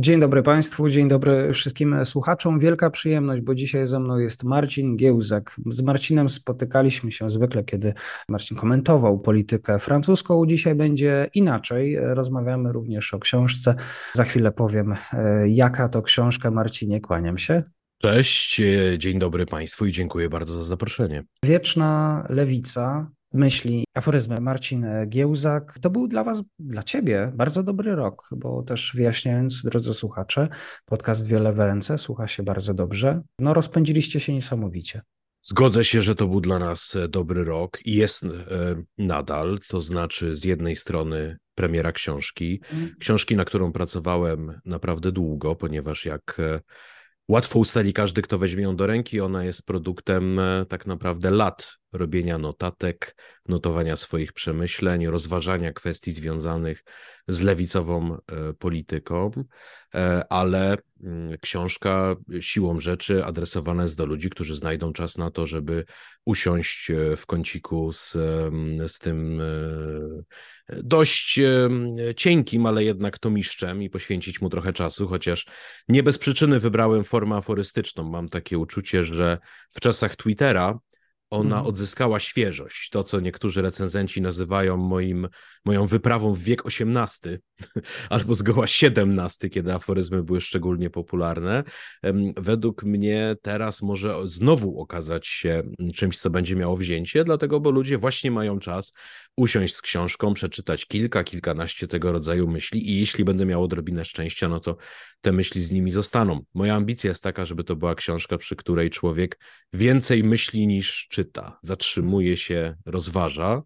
Dzień dobry Państwu, dzień dobry wszystkim słuchaczom. Wielka przyjemność, bo dzisiaj ze mną jest Marcin Giełzak. Z Marcinem spotykaliśmy się zwykle, kiedy Marcin komentował politykę francuską. Dzisiaj będzie inaczej. Rozmawiamy również o książce. Za chwilę powiem, e, jaka to książka. Marcinie, kłaniam się. Cześć, e, dzień dobry Państwu i dziękuję bardzo za zaproszenie. Wieczna lewica myśli, aforyzmy. Marcin Giełzak. To był dla Was, dla Ciebie bardzo dobry rok, bo też wyjaśniając, drodzy słuchacze, podcast Wiele w ręce słucha się bardzo dobrze. No rozpędziliście się niesamowicie. Zgodzę się, że to był dla nas e, dobry rok i jest e, nadal. To znaczy, z jednej strony premiera książki, mhm. książki, na którą pracowałem naprawdę długo, ponieważ jak e, łatwo ustali każdy, kto weźmie ją do ręki. Ona jest produktem tak naprawdę lat robienia notatek, notowania swoich przemyśleń, rozważania kwestii związanych z lewicową e, polityką, e, ale mm, książka siłą rzeczy adresowana jest do ludzi, którzy znajdą czas na to, żeby usiąść w kąciku z, z tym dość cienkim, ale jednak tomiszczem i poświęcić mu trochę czasu, chociaż nie bez przyczyny wybrałem formę aforystyczną. Mam takie uczucie, że w czasach Twittera ona mhm. odzyskała świeżość. To, co niektórzy recenzenci nazywają moim, moją wyprawą w wiek XVIII albo zgoła XVII, kiedy aforyzmy były szczególnie popularne. Według mnie teraz może znowu okazać się czymś, co będzie miało wzięcie, dlatego, bo ludzie właśnie mają czas usiąść z książką, przeczytać kilka, kilkanaście tego rodzaju myśli i jeśli będę miał odrobinę szczęścia, no to te myśli z nimi zostaną. Moja ambicja jest taka, żeby to była książka, przy której człowiek więcej myśli niż czyta, zatrzymuje się, rozważa.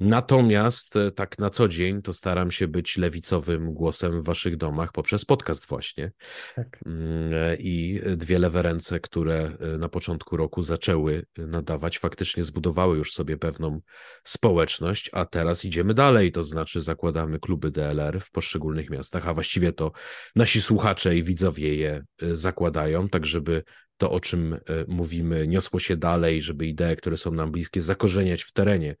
Natomiast e, tak na co dzień to staram się być lewicowym głosem w waszych domach poprzez podcast właśnie. Tak. Mm, e, I dwie lewe ręce, które e, na początku roku zaczęły nadawać, faktycznie zbudowały już sobie pewną społeczność, a teraz idziemy dalej, to znaczy zakładamy kluby DLR w poszczególnych miastach, a właściwie to nasi słuchacze i widzowie je zakładają, tak żeby to, o czym mówimy, niosło się dalej, żeby idee, które są nam bliskie, zakorzeniać w terenie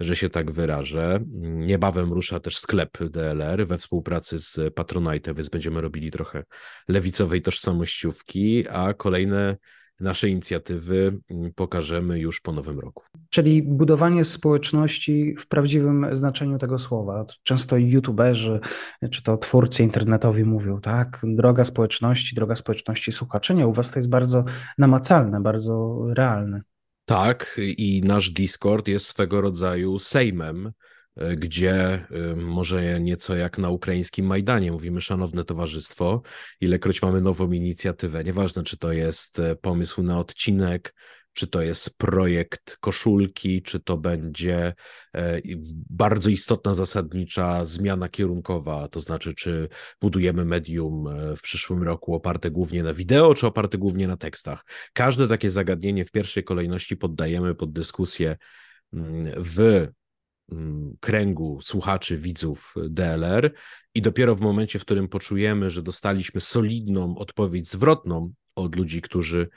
że się tak wyrażę. Niebawem rusza też sklep DLR we współpracy z Patronite, więc będziemy robili trochę lewicowej tożsamościówki, a kolejne nasze inicjatywy pokażemy już po nowym roku. Czyli budowanie społeczności w prawdziwym znaczeniu tego słowa. Często youtuberzy czy to twórcy internetowi mówią, tak, droga społeczności, droga społeczności słuchaczy. Nie, u was to jest bardzo namacalne, bardzo realne. Tak, i nasz Discord jest swego rodzaju sejmem, e, gdzie e, może nieco jak na ukraińskim Majdanie mówimy, szanowne towarzystwo, ilekroć mamy nową inicjatywę, nieważne czy to jest e, pomysł na odcinek, czy to jest projekt koszulki, czy to będzie e, bardzo istotna, zasadnicza zmiana kierunkowa, to znaczy, czy budujemy medium e, w przyszłym roku oparte głównie na wideo, czy oparte głównie na tekstach. Każde takie zagadnienie w pierwszej kolejności poddajemy pod dyskusję mm, w mm, kręgu słuchaczy, widzów DLR i dopiero w momencie, w którym poczujemy, że dostaliśmy solidną odpowiedź zwrotną od ludzi, którzy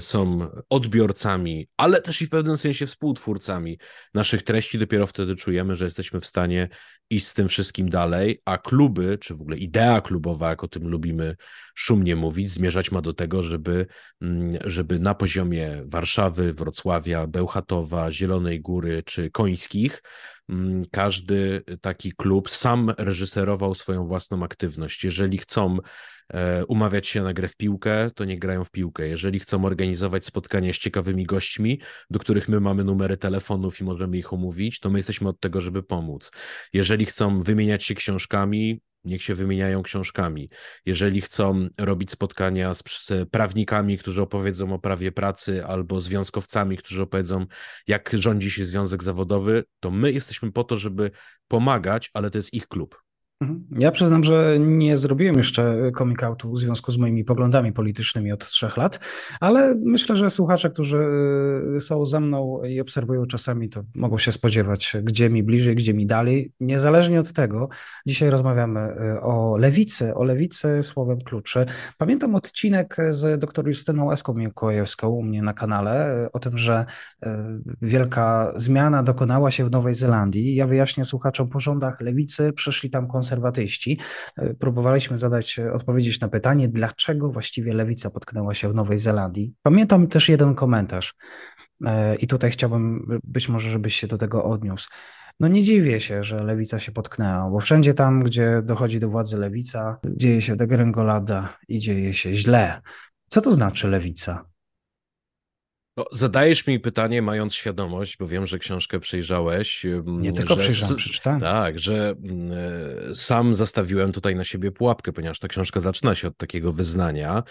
są odbiorcami, ale też i w pewnym sensie współtwórcami naszych treści, dopiero wtedy czujemy, że jesteśmy w stanie iść z tym wszystkim dalej, a kluby, czy w ogóle idea klubowa, jak o tym lubimy szumnie mówić, zmierzać ma do tego, żeby, mm, żeby na poziomie Warszawy, Wrocławia, Bełchatowa, Zielonej Góry czy Końskich mm, każdy taki klub sam reżyserował swoją własną aktywność. Jeżeli chcą E, umawiać się na grę w piłkę, to nie grają w piłkę. Jeżeli chcą organizować spotkania z ciekawymi gośćmi, do których my mamy numery telefonów i możemy ich omówić, to my jesteśmy od tego, żeby pomóc. Jeżeli chcą wymieniać się książkami, niech się wymieniają książkami. Jeżeli chcą robić spotkania z, z, prawnikami, którzy opowiedzą o prawie pracy, albo związkowcami, którzy opowiedzą, jak rządzi się związek zawodowy, to my jesteśmy po to, żeby pomagać, ale to jest ich klub. Mhm. Ja przyznam, że nie zrobiłem jeszcze coming outu w związku z moimi poglądami politycznymi od trzech lat, ale myślę, że słuchacze, którzy y, są ze mną i obserwują czasami, to mogą się spodziewać, gdzie mi bliżej, gdzie mi dalej. Niezależnie od tego, dzisiaj rozmawiamy y, o lewicy, o lewicy słowem kluczy. Pamiętam odcinek z dr Justyną Eską Mikołajewską u mnie na kanale y, o tym, że wielka zmiana dokonała się w Nowej Zelandii. Ja wyjaśnię słuchaczom po rządach lewicy, przyszli tam konserwatyści, konserwatyści, e, próbowaliśmy zadać, e, odpowiedzieć na pytanie, dlaczego właściwie lewica potknęła się w Nowej Zelandii. Pamiętam też jeden komentarz e, i tutaj chciałbym być może, żebyś się do tego odniósł. No nie dziwię się, że lewica się potknęła, bo wszędzie tam, gdzie dochodzi do władzy lewica, dzieje się degrengolada i dzieje się źle. Co to znaczy lewica? No, zadajesz mi pytanie, mając świadomość, bo wiem, że książkę przejrzałeś. Nie tylko przejrzałem, przeczytałem. Tak, że y, sam zastawiłem tutaj na siebie pułapkę, ponieważ ta książka zaczyna się od takiego wyznania,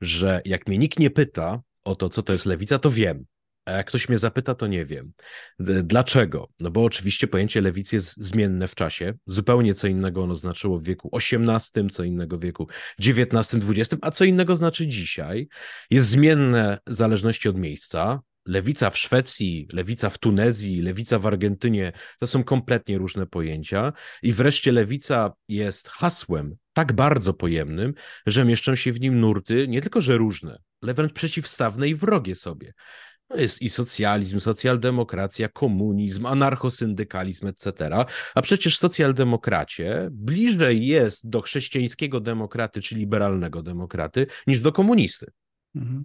że jak mnie nikt nie pyta o to, co to jest lewica, to wiem. A jak ktoś mnie zapyta, to nie wiem. Dlaczego? No bo oczywiście pojęcie lewicy jest zmienne w czasie. Zupełnie co innego ono znaczyło w wieku XVIII, co innego w wieku XIX, XX, a co innego znaczy dzisiaj. Jest zmienne w zależności od miejsca. Lewica w Szwecji, lewica w Tunezji, lewica w Argentynie to są kompletnie różne pojęcia. I wreszcie lewica jest hasłem tak bardzo pojemnym, że mieszczą się w nim nurty nie tylko że różne, ale wręcz przeciwstawne i wrogie sobie. No jest i socjalizm, socjaldemokracja, komunizm, anarchosyndykalizm, etc. A przecież socjaldemokracie bliżej jest do chrześcijańskiego demokraty czy liberalnego demokraty niż do komunisty. Mhm.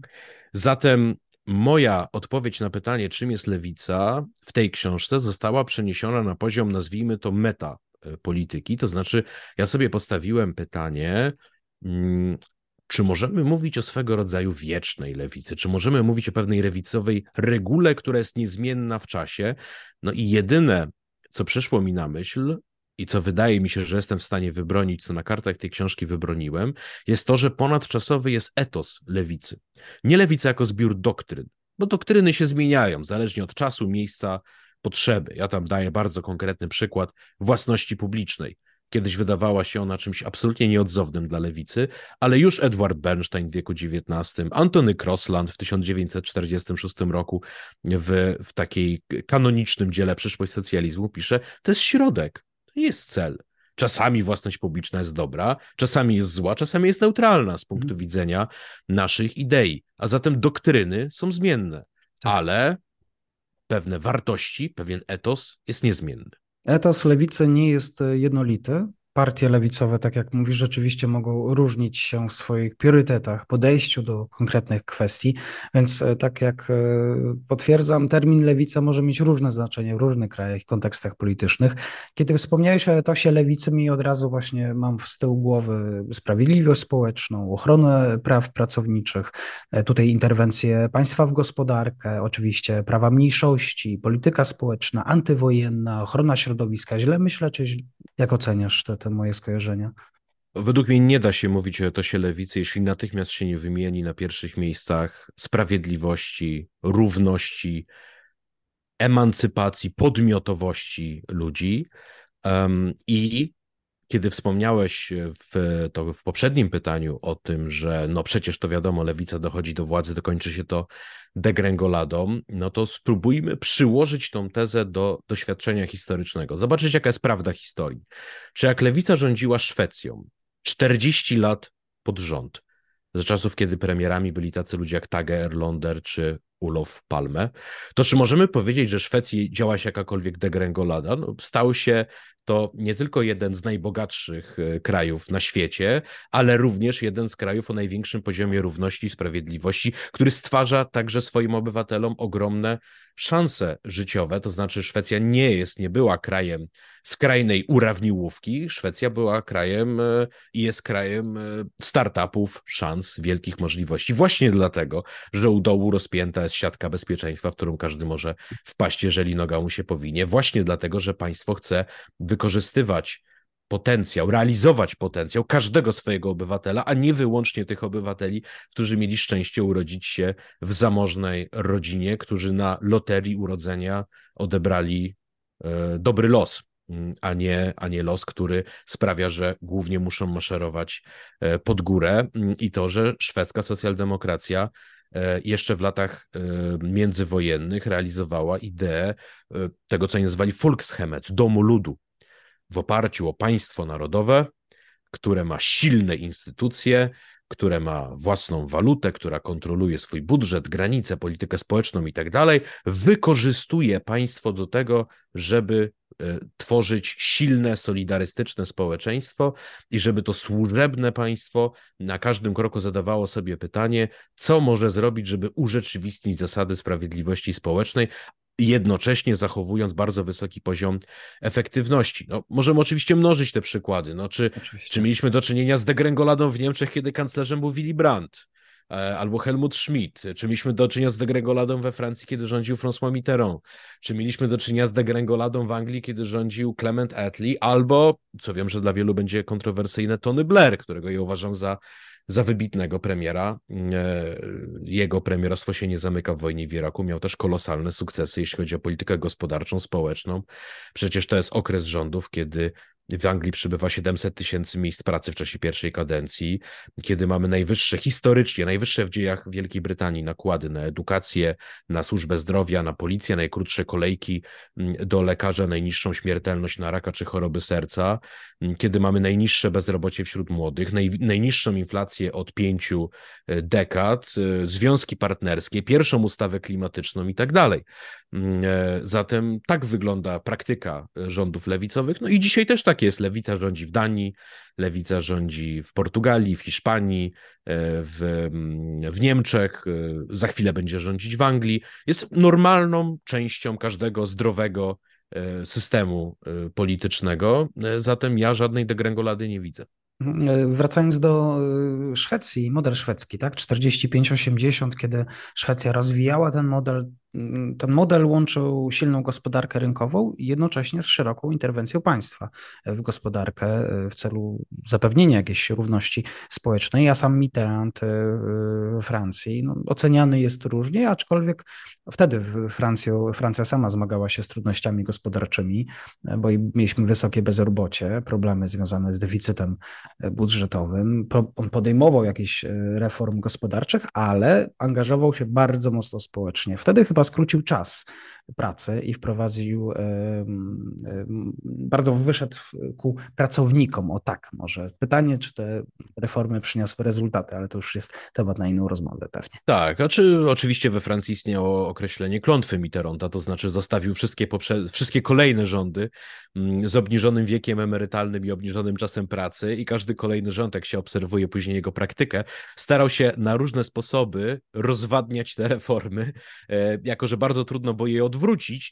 Zatem moja odpowiedź na pytanie, czym jest lewica, w tej książce została przeniesiona na poziom, nazwijmy to, meta polityki. To znaczy, ja sobie postawiłem pytanie, mm, czy możemy mówić o swego rodzaju wiecznej lewicy? Czy możemy mówić o pewnej lewicowej regule, która jest niezmienna w czasie? No i jedyne, co przyszło mi na myśl, i co wydaje mi się, że jestem w stanie wybronić, co na kartach tej książki wybroniłem, jest to, że ponadczasowy jest etos lewicy. Nie lewica jako zbiór doktryn, bo doktryny się zmieniają zależnie od czasu, miejsca, potrzeby. Ja tam daję bardzo konkretny przykład własności publicznej. Kiedyś wydawała się ona czymś absolutnie nieodzownym dla lewicy, ale już Edward Bernstein w wieku XIX, Antony Crossland w 1946 roku w, w takiej kanonicznym dziele Przyszłość socjalizmu pisze, to jest środek, to jest cel. Czasami własność publiczna jest dobra, czasami jest zła, czasami jest neutralna z punktu mhm. widzenia naszych idei. A zatem doktryny są zmienne, tak. ale pewne wartości, pewien etos jest niezmienny. Etos lewicy nie jest jednolity, partie lewicowe, tak jak mówisz, rzeczywiście mogą różnić się w swoich priorytetach, podejściu do konkretnych kwestii, więc e, tak jak e, potwierdzam, termin lewica może mieć różne znaczenie w różnych krajach i kontekstach politycznych. Kiedy wspomniałeś o etosie lewicy, mi od razu właśnie mam z tyłu głowy sprawiedliwość społeczną, ochronę praw pracowniczych, e, tutaj interwencje państwa w gospodarkę, oczywiście prawa mniejszości, polityka społeczna, antywojenna, ochrona środowiska. Źle myślę, czy jak oceniasz te, te moje skojarzenia? Według mnie nie da się mówić o etosie lewicy, jeśli natychmiast się nie wymieni na pierwszych miejscach sprawiedliwości, równości, emancypacji, podmiotowości ludzi. Um, I kiedy wspomniałeś w, to w poprzednim pytaniu o tym, że no przecież to wiadomo, lewica dochodzi do władzy, dokończy się to degrengoladą, no to spróbujmy przyłożyć tą tezę do doświadczenia historycznego, zobaczyć jaka jest prawda historii. Czy jak lewica rządziła Szwecją 40 lat pod rząd, za czasów, kiedy premierami byli tacy ludzie jak Tage Erlander czy Ulof Palme, to czy możemy powiedzieć, że Szwecji działa się jakakolwiek degrengolada? No, stał się to nie tylko jeden z najbogatszych e, krajów na świecie, ale również jeden z krajów o największym poziomie równości i sprawiedliwości, który stwarza także swoim obywatelom ogromne szanse życiowe. To znaczy, Szwecja nie jest, nie była krajem skrajnej urawniłówki. Szwecja była krajem e, i jest krajem e, startupów, szans, wielkich możliwości. Właśnie dlatego, że u dołu rozpięta jest siatka bezpieczeństwa, w którą każdy może wpaść, jeżeli noga mu się powinie. Właśnie dlatego, że państwo chce wykorzystywać potencjał, realizować potencjał każdego swojego obywatela, a nie wyłącznie tych obywateli, którzy mieli szczęście urodzić się w zamożnej rodzinie, którzy na loterii urodzenia odebrali e, dobry los. Mm, a nie, a nie los, który sprawia, że głównie muszą maszerować e, pod górę. Mm, i to, że szwedzka socjaldemokracja e, jeszcze w latach e, międzywojennych realizowała ideę tego, co oni nazwali Volkshemmet, domu ludu, w oparciu o państwo narodowe, które ma silne instytucje, które ma własną walutę, która kontroluje swój budżet, granice, politykę społeczną i tak dalej, wykorzystuje państwo do tego, żeby e, tworzyć silne, solidarystyczne społeczeństwo i żeby to służebne państwo na każdym kroku zadawało sobie pytanie, co może zrobić, żeby urzeczywistnić zasady sprawiedliwości społecznej, jednocześnie zachowując bardzo wysoki poziom efektywności. No, możemy oczywiście mnożyć te przykłady. No, czy, czy mieliśmy do czynienia z degrengoladą w Niemczech, kiedy kanclerzem był Willy Brandt? E, albo Helmut Schmidt, czy mieliśmy do czynienia z degrengoladą we Francji, kiedy rządził François Mitterrand, czy mieliśmy do czynienia z degrengoladą w Anglii, kiedy rządził Clement Attlee, albo, co wiem, że dla wielu będzie kontrowersyjne, Tony Blair, którego ja uważam za za wybitnego premiera. E, jego premierostwo się nie zamyka w wojnie w Iraku. Miał też kolosalne sukcesy, jeśli chodzi o politykę gospodarczą, społeczną. Przecież to jest okres rządów, kiedy w Anglii przybywa 700 tysięcy miejsc pracy w czasie pierwszej kadencji, kiedy mamy najwyższe, historycznie, najwyższe w dziejach Wielkiej Brytanii nakłady na edukację, na służbę zdrowia, na policję, najkrótsze kolejki mm, do lekarza, najniższą śmiertelność na raka czy choroby serca, mm, kiedy mamy najniższe bezrobocie wśród młodych, naj, najniższą inflację od pięciu e, dekad, e, związki partnerskie, pierwszą ustawę klimatyczną i tak dalej. Mm, e, zatem tak wygląda praktyka rządów lewicowych. No i dzisiaj też tak jest. Lewica rządzi w Danii, lewica rządzi w Portugalii, w Hiszpanii, e, w, mm, w Niemczech, e, za chwilę będzie rządzić w Anglii. Jest normalną częścią każdego zdrowego systemu politycznego. Zatem ja żadnej degrengolady nie widzę. Mhm. Wracając do Szwecji, model szwedzki, tak? 45-80, kiedy Szwecja rozwijała ten model, ten model łączył silną gospodarkę rynkową jednocześnie z szeroką interwencją państwa w gospodarkę e, w celu zapewnienia jakiejś równości społecznej. Ja sam Mitterrand e, w Francji no, oceniany jest różnie, aczkolwiek wtedy Francja sama zmagała się z trudnościami gospodarczymi, e, bo mieliśmy wysokie bezrobocie, problemy związane z deficytem budżetowym. On podejmował jakieś reform gospodarczych, ale angażował się bardzo mocno społecznie. Wtedy chyba skrócił czas pracy i wprowadził, bardzo wyszedł ku pracownikom, o tak może. Pytanie, czy te reformy przyniosły rezultaty, ale to już jest temat na inną rozmowę pewnie. Tak, a czy oczywiście we Francji istniało określenie klątwy Mitterranda, to znaczy zostawił wszystkie, poprze- wszystkie kolejne rządy mm, z obniżonym wiekiem emerytalnym i obniżonym czasem pracy i każdy kolejny rząd, jak się obserwuje później jego praktykę, starał się na różne sposoby rozwadniać te reformy, e, jako że bardzo trudno było je odwrócić,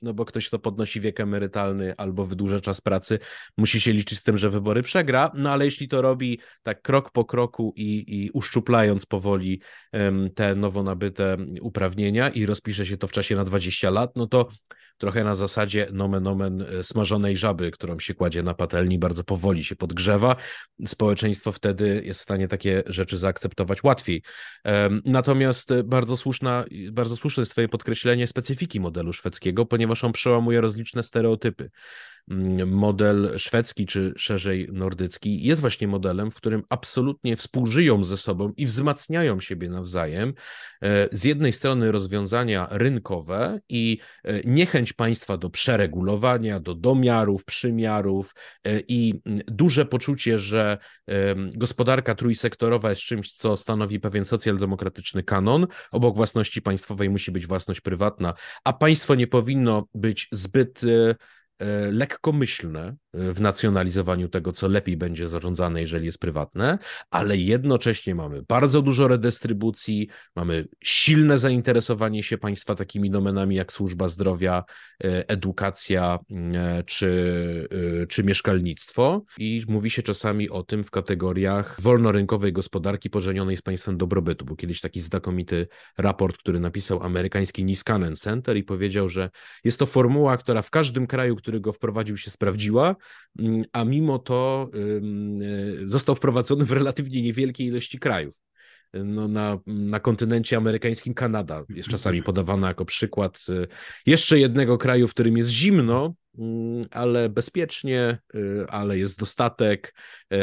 no bo ktoś, kto podnosi wiek emerytalny albo wydłuża czas pracy, musi się liczyć z tym, że wybory przegra, no ale jeśli to robi tak krok po kroku i, i uszczuplając powoli um, te nowo nabyte uprawnienia i rozpisze się to w czasie na 20 lat, no to trochę na zasadzie nomen omen e, smażonej żaby, którą się kładzie na patelni, bardzo powoli się podgrzewa. Społeczeństwo wtedy jest w stanie takie rzeczy zaakceptować łatwiej. Natomiast bardzo, słuszna, bardzo słuszne jest Twoje podkreślenie specyfiki modelu szwedzkiego, ponieważ on przełamuje rozliczne stereotypy. Mm, model szwedzki, czy szerzej nordycki, jest właśnie modelem, w którym absolutnie współżyją ze sobą i wzmacniają siebie nawzajem. E, z jednej strony rozwiązania rynkowe i e, niechęć państwa do przeregulowania, do domiarów, przymiarów e, i mm, duże poczucie, że gospodarka trójsektorowa jest czymś, co stanowi pewien socjaldemokratyczny kanon. Obok własności państwowej musi być własność prywatna, a państwo nie powinno być zbyt lekkomyślne w nacjonalizowaniu tego, co lepiej będzie zarządzane, jeżeli jest prywatne, ale jednocześnie mamy bardzo dużo redystrybucji, mamy silne zainteresowanie się państwa takimi domenami jak służba zdrowia, e, edukacja e, czy, czy mieszkalnictwo i mówi się czasami o tym w kategoriach wolnorynkowej gospodarki pożenionej z państwem dobrobytu. Był kiedyś taki znakomity raport, który napisał amerykański Niskanen Center i powiedział, że jest to formuła, która w każdym kraju, który który go wprowadził, się sprawdziła, mm, a mimo to został wprowadzony w relatywnie niewielkiej ilości krajów. No, na, na kontynencie amerykańskim Kanada jest czasami podawana jako przykład y, jeszcze jednego kraju, w którym jest zimno, mm, ale bezpiecznie, y, ale jest dostatek,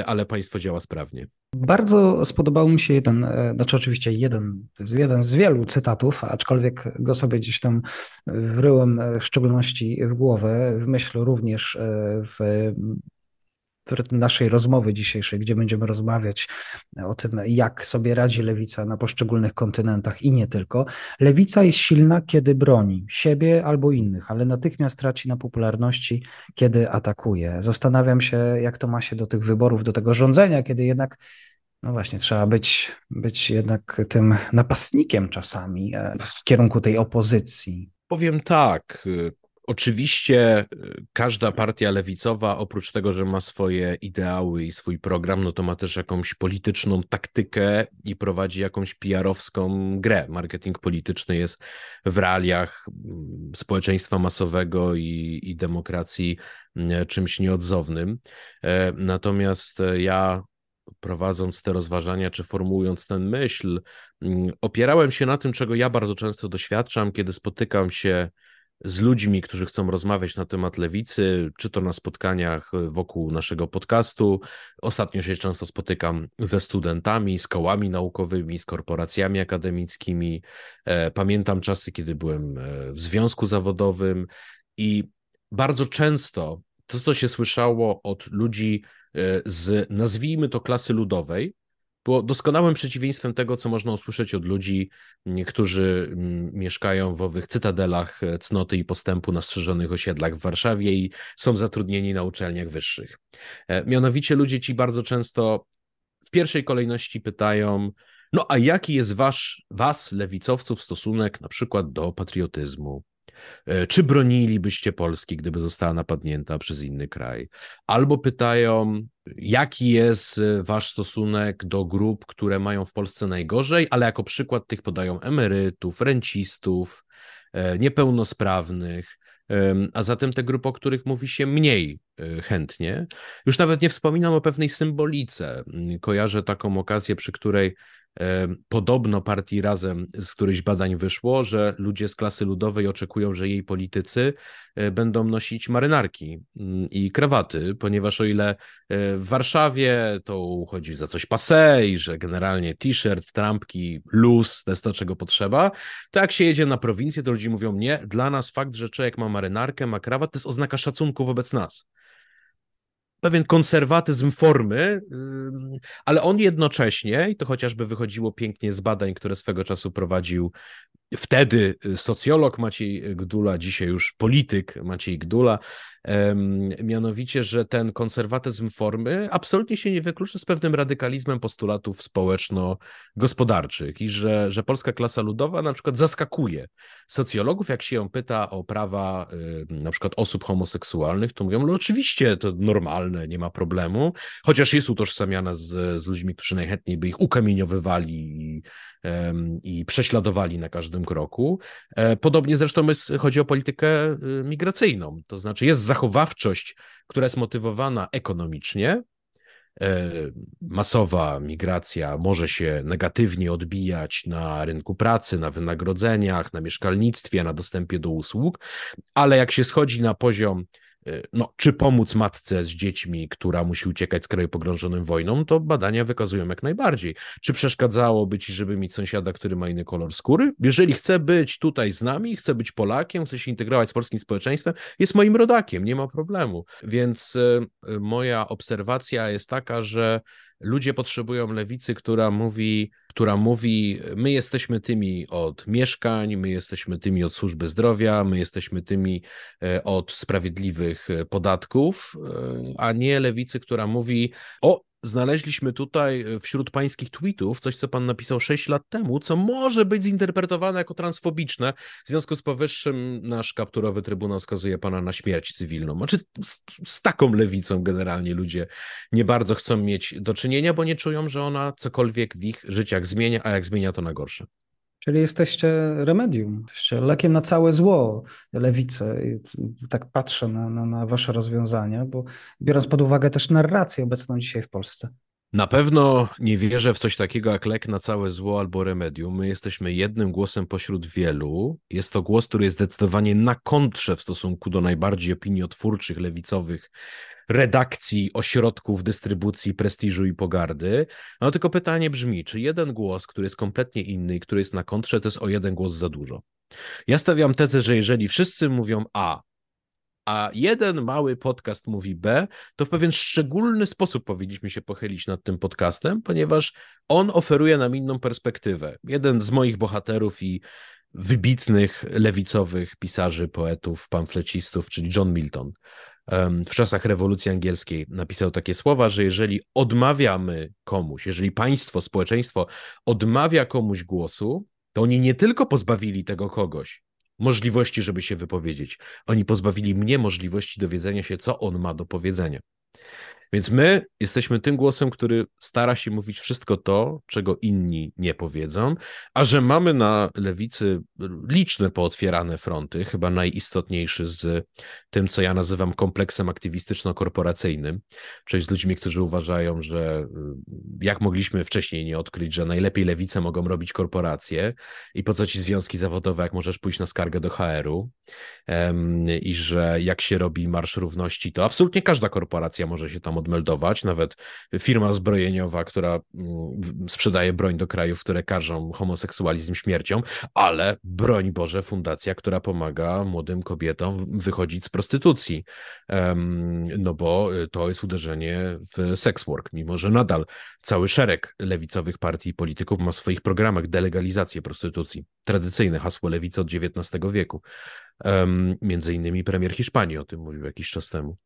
ale państwo działa sprawnie. Bardzo spodobał mi się jeden, e, znaczy oczywiście jeden, jeden z wielu cytatów, aczkolwiek go sobie gdzieś tam wryłem e, w szczególności w głowę, w myśl również e, w naszej rozmowy dzisiejszej, gdzie będziemy rozmawiać o tym, jak sobie radzi lewica na poszczególnych kontynentach i nie tylko. Lewica jest silna, kiedy broni siebie albo innych, ale natychmiast traci na popularności, kiedy atakuje. Zastanawiam się, jak to ma się do tych wyborów, do tego rządzenia, kiedy jednak no właśnie, trzeba być, być jednak tym napastnikiem czasami e, w kierunku tej opozycji. Powiem tak, Oczywiście y, każda partia lewicowa, oprócz tego, że ma swoje ideały i swój program, no to ma też jakąś polityczną taktykę i prowadzi jakąś PR-owską grę. Marketing polityczny jest w realiach mm, społeczeństwa masowego i, i demokracji mm, czymś nieodzownym. E, natomiast e, ja prowadząc te rozważania, czy formułując ten myśl, mm, opierałem się na tym, czego ja bardzo często doświadczam, kiedy spotykam się z ludźmi, którzy chcą rozmawiać na temat lewicy, czy to na spotkaniach wokół naszego podcastu. Ostatnio się często spotykam ze studentami, z kołami naukowymi, z korporacjami akademickimi. E, pamiętam czasy, kiedy byłem e, w związku zawodowym i bardzo często to, co się słyszało od ludzi e, z, nazwijmy to, klasy ludowej, było doskonałym przeciwieństwem tego, co można usłyszeć od ludzi, którzy mieszkają w owych cytadelach e, cnoty i postępu na strzeżonych osiedlach w Warszawie i są zatrudnieni na uczelniach wyższych. E, mianowicie ludzie ci bardzo często w pierwszej kolejności pytają, no a jaki jest wasz, was, lewicowców, stosunek na przykład do patriotyzmu, czy bronilibyście Polski, gdyby została napadnięta przez inny kraj? Albo pytają, jaki jest e, wasz stosunek do grup, które mają w Polsce najgorzej, ale jako przykład tych podają emerytów, rencistów, e, niepełnosprawnych, a zatem te grupy, o których mówi się mniej chętnie. Już nawet nie wspominam o pewnej symbolice. Kojarzę taką okazję, przy której Podobno partii razem z którychś badań wyszło, że ludzie z klasy ludowej oczekują, że jej politycy e, będą nosić marynarki mm, i krawaty, ponieważ o ile e, w Warszawie to uchodzi za coś passe i że generalnie t-shirt, trampki, luz, to jest to, czego potrzeba, to jak się jedzie na prowincję, to ludzie mówią, nie, dla nas fakt, że człowiek ma marynarkę, ma krawat, to jest oznaka szacunku wobec nas pewien konserwatyzm formy, ale on jednocześnie, i to chociażby wychodziło pięknie z badań, które swego czasu prowadził wtedy socjolog Maciej Gdula, dzisiaj już polityk Maciej Gdula, mianowicie, że ten konserwatyzm formy absolutnie się nie wyklucza z pewnym radykalizmem postulatów społeczno-gospodarczych i że, że polska klasa ludowa na przykład zaskakuje. Socjologów, jak się ją pyta o prawa na przykład osób homoseksualnych, to mówią, no oczywiście to normalne, nie ma problemu, chociaż jest utożsamiana z, z ludźmi, którzy najchętniej by ich ukamieniowywali i, i prześladowali na każdym kroku. E, podobnie zresztą jest, chodzi o politykę y, migracyjną, to znaczy jest zachowawczość, która jest motywowana ekonomicznie. E, masowa migracja może się negatywnie odbijać na rynku pracy, na wynagrodzeniach, na mieszkalnictwie, na dostępie do usług, ale jak się schodzi na poziom no, czy pomóc matce z dziećmi, która musi uciekać z kraju pogrążonym wojną, to badania wykazują jak najbardziej. Czy przeszkadzałoby ci, żeby mieć sąsiada, który ma inny kolor skóry? Jeżeli chce być tutaj z nami, chce być Polakiem, chce się integrować z polskim społeczeństwem, jest moim rodakiem, nie ma problemu. Więc e, moja obserwacja jest taka, że ludzie potrzebują lewicy, która mówi, która mówi: My jesteśmy tymi od mieszkań, my jesteśmy tymi od służby zdrowia, my jesteśmy tymi e, od sprawiedliwych e, podatków, e, a nie lewicy, która mówi: O, znaleźliśmy tutaj e, wśród pańskich tweetów coś, co pan napisał 6 lat temu, co może być zinterpretowane jako transfobiczne. W związku z powyższym nasz kapturowy trybunał skazuje pana na śmierć cywilną. Znaczy z, z taką lewicą generalnie ludzie nie bardzo chcą mieć do czynienia, bo nie czują, że ona cokolwiek w ich życiach zmienia, a jak zmienia to na gorsze. Czyli jesteście remedium, jesteście lekiem na całe zło lewicy. tak patrzę na, na, na wasze rozwiązania, bo biorąc pod uwagę też narrację obecną dzisiaj w Polsce. Na pewno nie wierzę w coś takiego jak lek na całe zło albo remedium. My jesteśmy jednym głosem pośród wielu. Jest to głos, który jest zdecydowanie na kontrze w stosunku do najbardziej opiniotwórczych, lewicowych redakcji, ośrodków dystrybucji prestiżu i pogardy. No tylko pytanie brzmi, czy jeden głos, który jest kompletnie inny i który jest na kontrze, to jest o jeden głos za dużo? Ja stawiam tezę, że jeżeli wszyscy mówią A, a jeden mały podcast mówi B, to w pewien szczególny sposób powinniśmy się pochylić nad tym podcastem, ponieważ on oferuje nam inną perspektywę. Jeden z moich bohaterów i wybitnych lewicowych pisarzy, poetów, pamflecistów, czyli John Milton, w czasach rewolucji angielskiej napisał takie słowa, że jeżeli odmawiamy komuś, jeżeli państwo, społeczeństwo odmawia komuś głosu, to oni nie tylko pozbawili tego kogoś możliwości, żeby się wypowiedzieć, oni pozbawili mnie możliwości dowiedzenia się, co on ma do powiedzenia. Więc my jesteśmy tym głosem, który stara się mówić wszystko to, czego inni nie powiedzą, a że mamy na lewicy liczne pootwierane fronty, chyba najistotniejszy z tym, co ja nazywam kompleksem aktywistyczno-korporacyjnym, czyli z ludźmi, którzy uważają, że y, jak mogliśmy wcześniej nie odkryć, że najlepiej lewice mogą robić korporacje i po co ci związki zawodowe, jak możesz pójść na skargę do HR-u i że jak się robi Marsz Równości, to absolutnie każda korporacja może się tam odmeldować. Nawet firma zbrojeniowa, która mm, sprzedaje broń do krajów, które każą homoseksualizm śmiercią, ale broń Boże, fundacja, która pomaga młodym kobietom wychodzić z prostytucji. No bo to jest uderzenie w sex work, mimo że nadal cały szereg lewicowych partii i polityków ma w swoich programach delegalizację prostytucji. Tradycyjne hasło lewicy od XIX wieku. Między innymi premier Hiszpanii o tym mówił jakiś czas temu.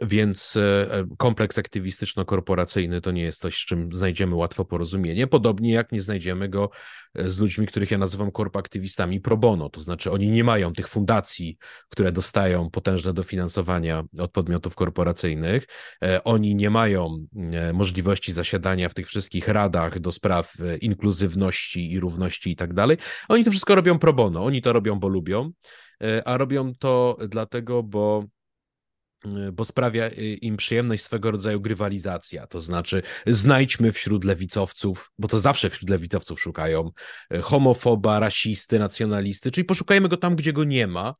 Więc e, kompleks aktywistyczno-korporacyjny to nie jest coś, z czym znajdziemy łatwo porozumienie, podobnie jak nie znajdziemy go e, z ludźmi, których ja nazywam korpoaktywistami pro bono, to znaczy oni nie mają tych fundacji, które dostają potężne dofinansowania od podmiotów korporacyjnych, e, oni nie mają możliwości zasiadania w tych wszystkich radach do spraw inkluzywności i równości i tak dalej. Oni to wszystko robią pro bono, oni to robią, bo lubią, a robią to dlatego, bo Y, bo sprawia y, im przyjemność swego rodzaju grywalizacja. To znaczy, znajdźmy wśród lewicowców, bo to zawsze wśród lewicowców szukają homofoba, rasisty, nacjonalisty, czyli poszukajmy go tam, gdzie go nie ma,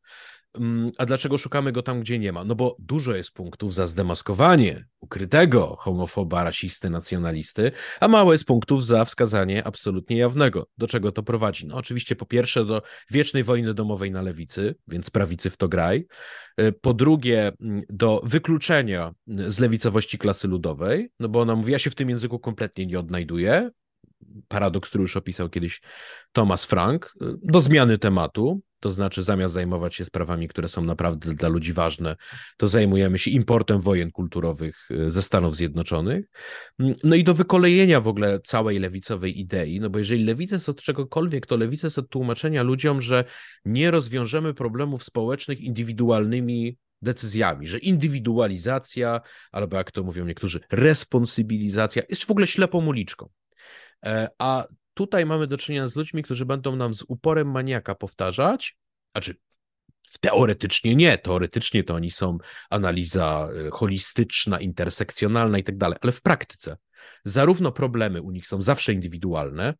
a dlaczego szukamy go tam, gdzie nie ma? No bo dużo jest punktów za zdemaskowanie ukrytego homofoba, rasisty, nacjonalisty, a mało jest punktów za wskazanie absolutnie jawnego. Do czego to prowadzi? No oczywiście po pierwsze do wiecznej wojny domowej na lewicy, więc prawicy w to graj. E, po drugie mm, do wykluczenia z lewicowości klasy ludowej, no bo ona mówi, ja się w tym języku kompletnie nie odnajduję, paradoks, który już opisał kiedyś Thomas Frank, e, do zmiany tematu, to znaczy, zamiast zajmować się sprawami, które są naprawdę dla ludzi ważne, to zajmujemy się importem wojen kulturowych y, ze Stanów Zjednoczonych. Mm, no i do wykolejenia w ogóle całej lewicowej idei, no bo jeżeli lewica jest od czegokolwiek, to lewica jest od tłumaczenia ludziom, że nie rozwiążemy problemów społecznych indywidualnymi decyzjami, że indywidualizacja, albo jak to mówią niektórzy, responsybilizacja jest w ogóle ślepą uliczką. E, a tutaj mamy do czynienia z ludźmi, którzy będą nam z uporem maniaka powtarzać, znaczy teoretycznie nie, teoretycznie to oni są analiza y, holistyczna, intersekcjonalna i tak dalej, ale w praktyce zarówno problemy u nich są zawsze indywidualne,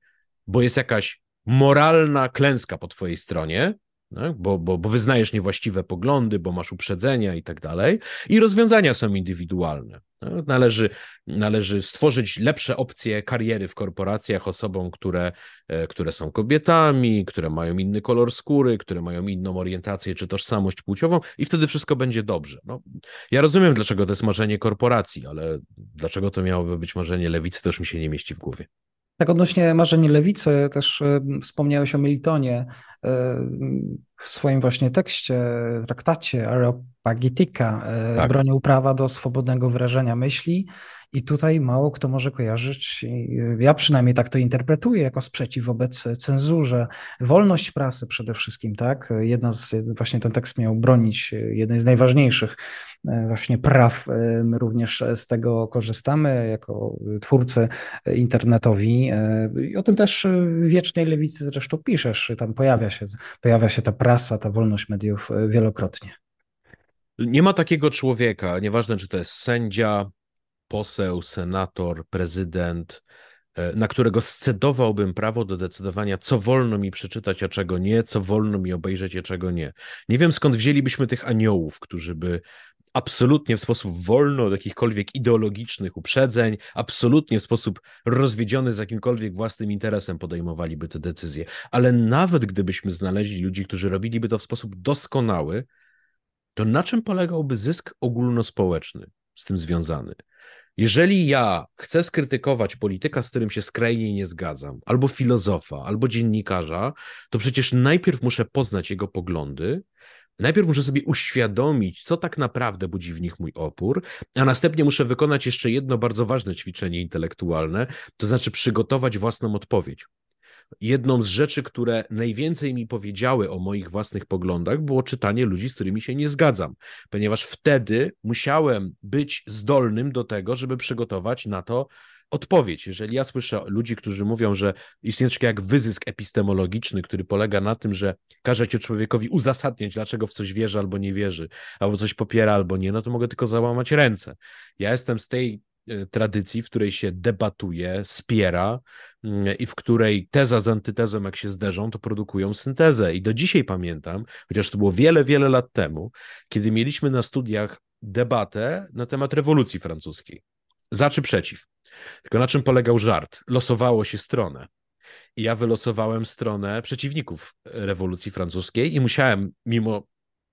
bo jest jakaś moralna klęska po twojej stronie, tak? bo, bo, bo wyznajesz niewłaściwe poglądy, bo masz uprzedzenia i tak dalej, i rozwiązania są indywidualne. Tak? Należy, należy stworzyć lepsze opcje kariery w korporacjach osobom, które, e, które są kobietami, które mają inny kolor skóry, które mają inną orientację czy tożsamość płciową, i wtedy wszystko będzie dobrze. No, ja rozumiem, dlaczego to jest marzenie korporacji, ale dlaczego to miałoby być marzenie lewicy, to już mi się nie mieści w głowie. Tak odnośnie marzeń lewicy, też e, wspomniałeś o Miltonie e, w swoim właśnie tekście, traktacie Areopagitica, e, tak. bronił prawa do swobodnego wyrażenia myśli I tutaj mało kto może kojarzyć, ja przynajmniej tak to interpretuję, jako sprzeciw wobec cenzurze, wolność prasy przede wszystkim, tak? Jedna z, właśnie ten tekst miał bronić jednej z najważniejszych e, właśnie praw. E, my również z tego korzystamy jako twórcy internetowi. E, I o tym też w Wiecznej Lewicy zresztą piszesz. Tam pojawia się, pojawia się ta prasa, ta wolność mediów wielokrotnie. Nie ma takiego człowieka, nieważne czy to jest sędzia, poseł, senator, prezydent, e, na którego scedowałbym prawo do decydowania, co wolno mi przeczytać, a czego nie, co wolno mi obejrzeć, a czego nie. Nie wiem skąd wzięlibyśmy tych aniołów, którzy by absolutnie w sposób wolny od jakichkolwiek ideologicznych uprzedzeń, absolutnie w sposób rozwiedziony z jakimkolwiek własnym interesem podejmowaliby te decyzje. Ale nawet gdybyśmy znaleźli ludzi, którzy robiliby to w sposób doskonały, to na czym polegałby zysk ogólnospołeczny z tym związany? Jeżeli ja chcę skrytykować polityka, z którym się skrajnie nie zgadzam, albo filozofa, albo dziennikarza, to przecież najpierw muszę poznać jego poglądy, najpierw muszę sobie uświadomić, co tak naprawdę budzi w nich mój opór, a następnie muszę wykonać jeszcze jedno bardzo ważne ćwiczenie intelektualne, to znaczy przygotować własną odpowiedź jedną z rzeczy, które najwięcej mi powiedziały o moich własnych poglądach, było czytanie ludzi, z którymi się nie zgadzam, ponieważ wtedy musiałem być zdolnym do tego, żeby przygotować na to odpowiedź. Jeżeli ja słyszę ludzi, którzy mówią, że istnieje coś jak wyzysk epistemologiczny, który polega na tym, że każecie człowiekowi uzasadniać, dlaczego w coś wierzy albo nie wierzy, albo coś popiera albo nie, no to mogę tylko załamać ręce. Ja jestem z tej tradycji, w której się debatuje, spiera mm, i w której teza z antytezą, jak się zderzą, to produkują syntezę. I do dzisiaj pamiętam, chociaż to było wiele, wiele lat temu, kiedy mieliśmy na studiach debatę na temat rewolucji francuskiej. Za czy przeciw? Tylko na czym polegał żart? Losowało się stronę. I ja wylosowałem stronę przeciwników rewolucji francuskiej i musiałem, mimo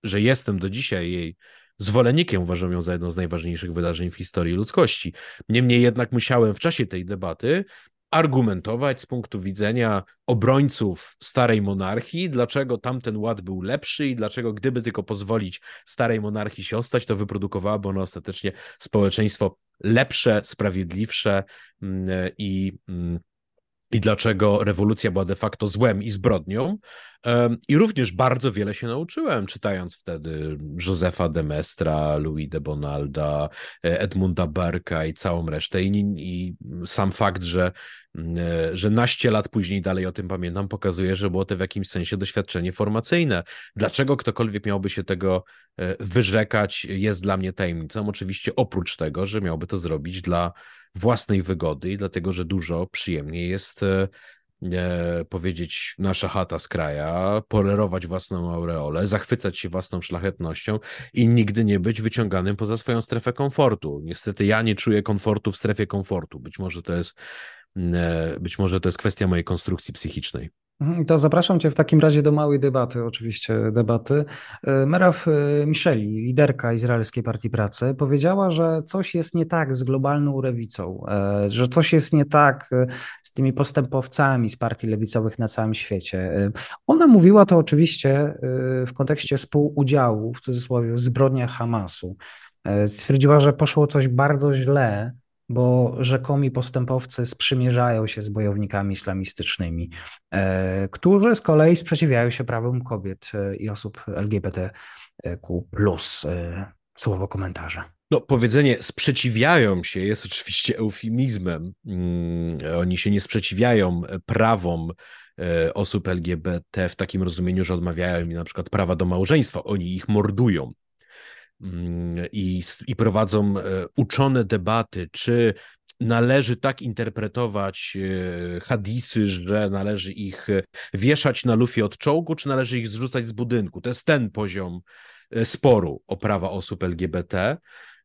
że jestem do dzisiaj jej zwolennikiem, uważam ją za jedno z najważniejszych wydarzeń w historii ludzkości. Niemniej jednak musiałem w czasie tej debaty argumentować z punktu widzenia obrońców starej monarchii, dlaczego tamten ład był lepszy i dlaczego gdyby tylko pozwolić starej monarchii się ostać, to wyprodukowałaby ona ostatecznie społeczeństwo lepsze, sprawiedliwsze mm, i mm, i dlaczego rewolucja była de facto złem i zbrodnią. I również bardzo wiele się nauczyłem, czytając wtedy Józefa de Mestra, Louis de Bonalda, e, Edmunda Berka i całą resztę. I, I, sam fakt, że, e, że naście lat później dalej o tym pamiętam, pokazuje, że było to w jakimś sensie doświadczenie formacyjne. Dlaczego ktokolwiek miałby się tego e, wyrzekać, jest dla mnie tajemnicą. Oczywiście oprócz tego, że miałby to zrobić dla własnej wygody i dlatego, że dużo przyjemniej jest e, powiedzieć nasza chata z kraja, polerować własną aureolę, zachwycać się własną szlachetnością i nigdy nie być wyciąganym poza swoją strefę komfortu. Niestety ja nie czuję komfortu w strefie komfortu. Być może to jest, e, być może to jest kwestia mojej konstrukcji psychicznej. Mhm, to zapraszam Cię w takim razie do małej debaty, oczywiście debaty. E, Meraw e, Micheli, liderka Izraelskiej Partii Pracy, powiedziała, że coś jest nie tak z globalną lewicą, e, że coś jest nie tak z tymi postępowcami z partii lewicowych na całym świecie. Ona mówiła to oczywiście w kontekście współudziału, w cudzysłowie, w zbrodniach Hamasu. Stwierdziła, że poszło coś bardzo źle bo rzekomi postępowcy sprzymierzają się z bojownikami islamistycznymi, e, którzy z kolei sprzeciwiają się prawom kobiet e, i osób LGBTQ. E, słowo komentarza. No, powiedzenie sprzeciwiają się jest oczywiście eufemizmem. Mm, oni się nie sprzeciwiają prawom osób LGBT w takim rozumieniu, że odmawiają im na przykład prawa do małżeństwa. Oni ich mordują. Mm, i, i prowadzą e, uczone debaty, czy należy tak interpretować e, hadisy, że należy ich e, wieszać na lufie od czołgu, czy należy ich zrzucać z budynku. To jest ten poziom sporu o prawa osób LGBT.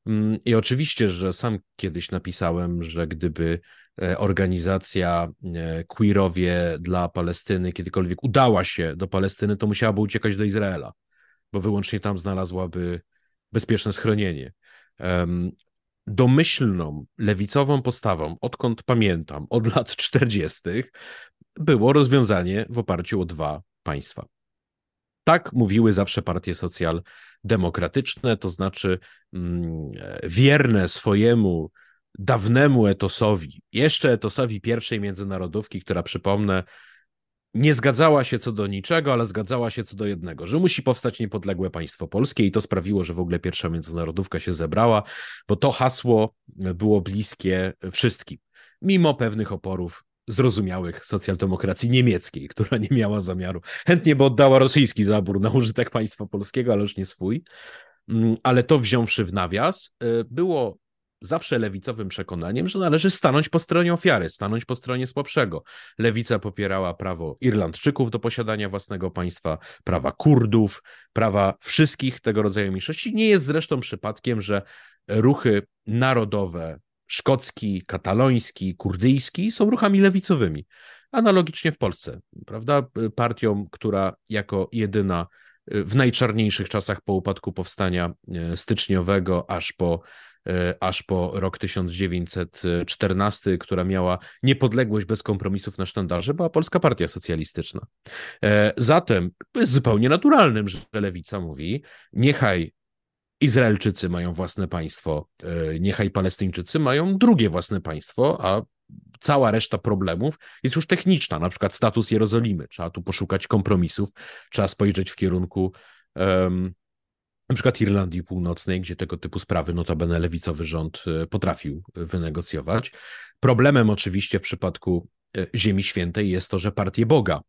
Mm, I oczywiście, że sam kiedyś napisałem, że gdyby organizacja queerowie dla Palestyny kiedykolwiek udała się do Palestyny, to musiałaby uciekać do Izraela, bo wyłącznie tam znalazłaby bezpieczne schronienie. Domyślną, lewicową postawą, odkąd pamiętam, od lat 40., było rozwiązanie w oparciu o dwa państwa. Tak mówiły zawsze partie socjaldemokratyczne, to znaczy mm, wierne swojemu dawnemu etosowi, jeszcze etosowi pierwszej międzynarodówki, która przypomnę, nie zgadzała się co do niczego, ale zgadzała się co do jednego, że musi powstać niepodległe państwo polskie i to sprawiło, że w ogóle pierwsza międzynarodówka się zebrała, bo to hasło było bliskie wszystkim, mimo pewnych oporów zrozumiałych socjaldemokracji niemieckiej, która nie miała zamiaru, chętnie by oddała rosyjski zabór na użytek państwa polskiego, ale już nie swój. Mm, ale to wziąwszy w nawias, y, było zawsze lewicowym przekonaniem, że należy stanąć po stronie ofiary, stanąć po stronie słabszego. Lewica popierała prawo Irlandczyków do posiadania własnego państwa, prawa Kurdów, prawa wszystkich tego rodzaju mniejszości. Nie jest zresztą przypadkiem, że ruchy narodowe, szkocki, kataloński, kurdyjski są ruchami lewicowymi. Analogicznie w Polsce, prawda? Partią, która jako jedyna w najczarniejszych czasach po upadku powstania e, styczniowego, aż po, aż po rok 1914, która miała niepodległość bez kompromisów na sztandarze, była Polska Partia Socjalistyczna. E, zatem jest zupełnie naturalnym, że lewica mówi: niechaj Izraelczycy mają własne państwo, niechaj Palestyńczycy mają drugie własne państwo, a cała reszta problemów jest już techniczna, na przykład status Jerozolimy. Trzeba tu poszukać kompromisów, trzeba spojrzeć w kierunku um, na przykład Irlandii Północnej, gdzie tego typu sprawy notabene lewicowy rząd e, potrafił wynegocjować. Problemem oczywiście w przypadku e, Ziemi Świętej jest to, że partie Boga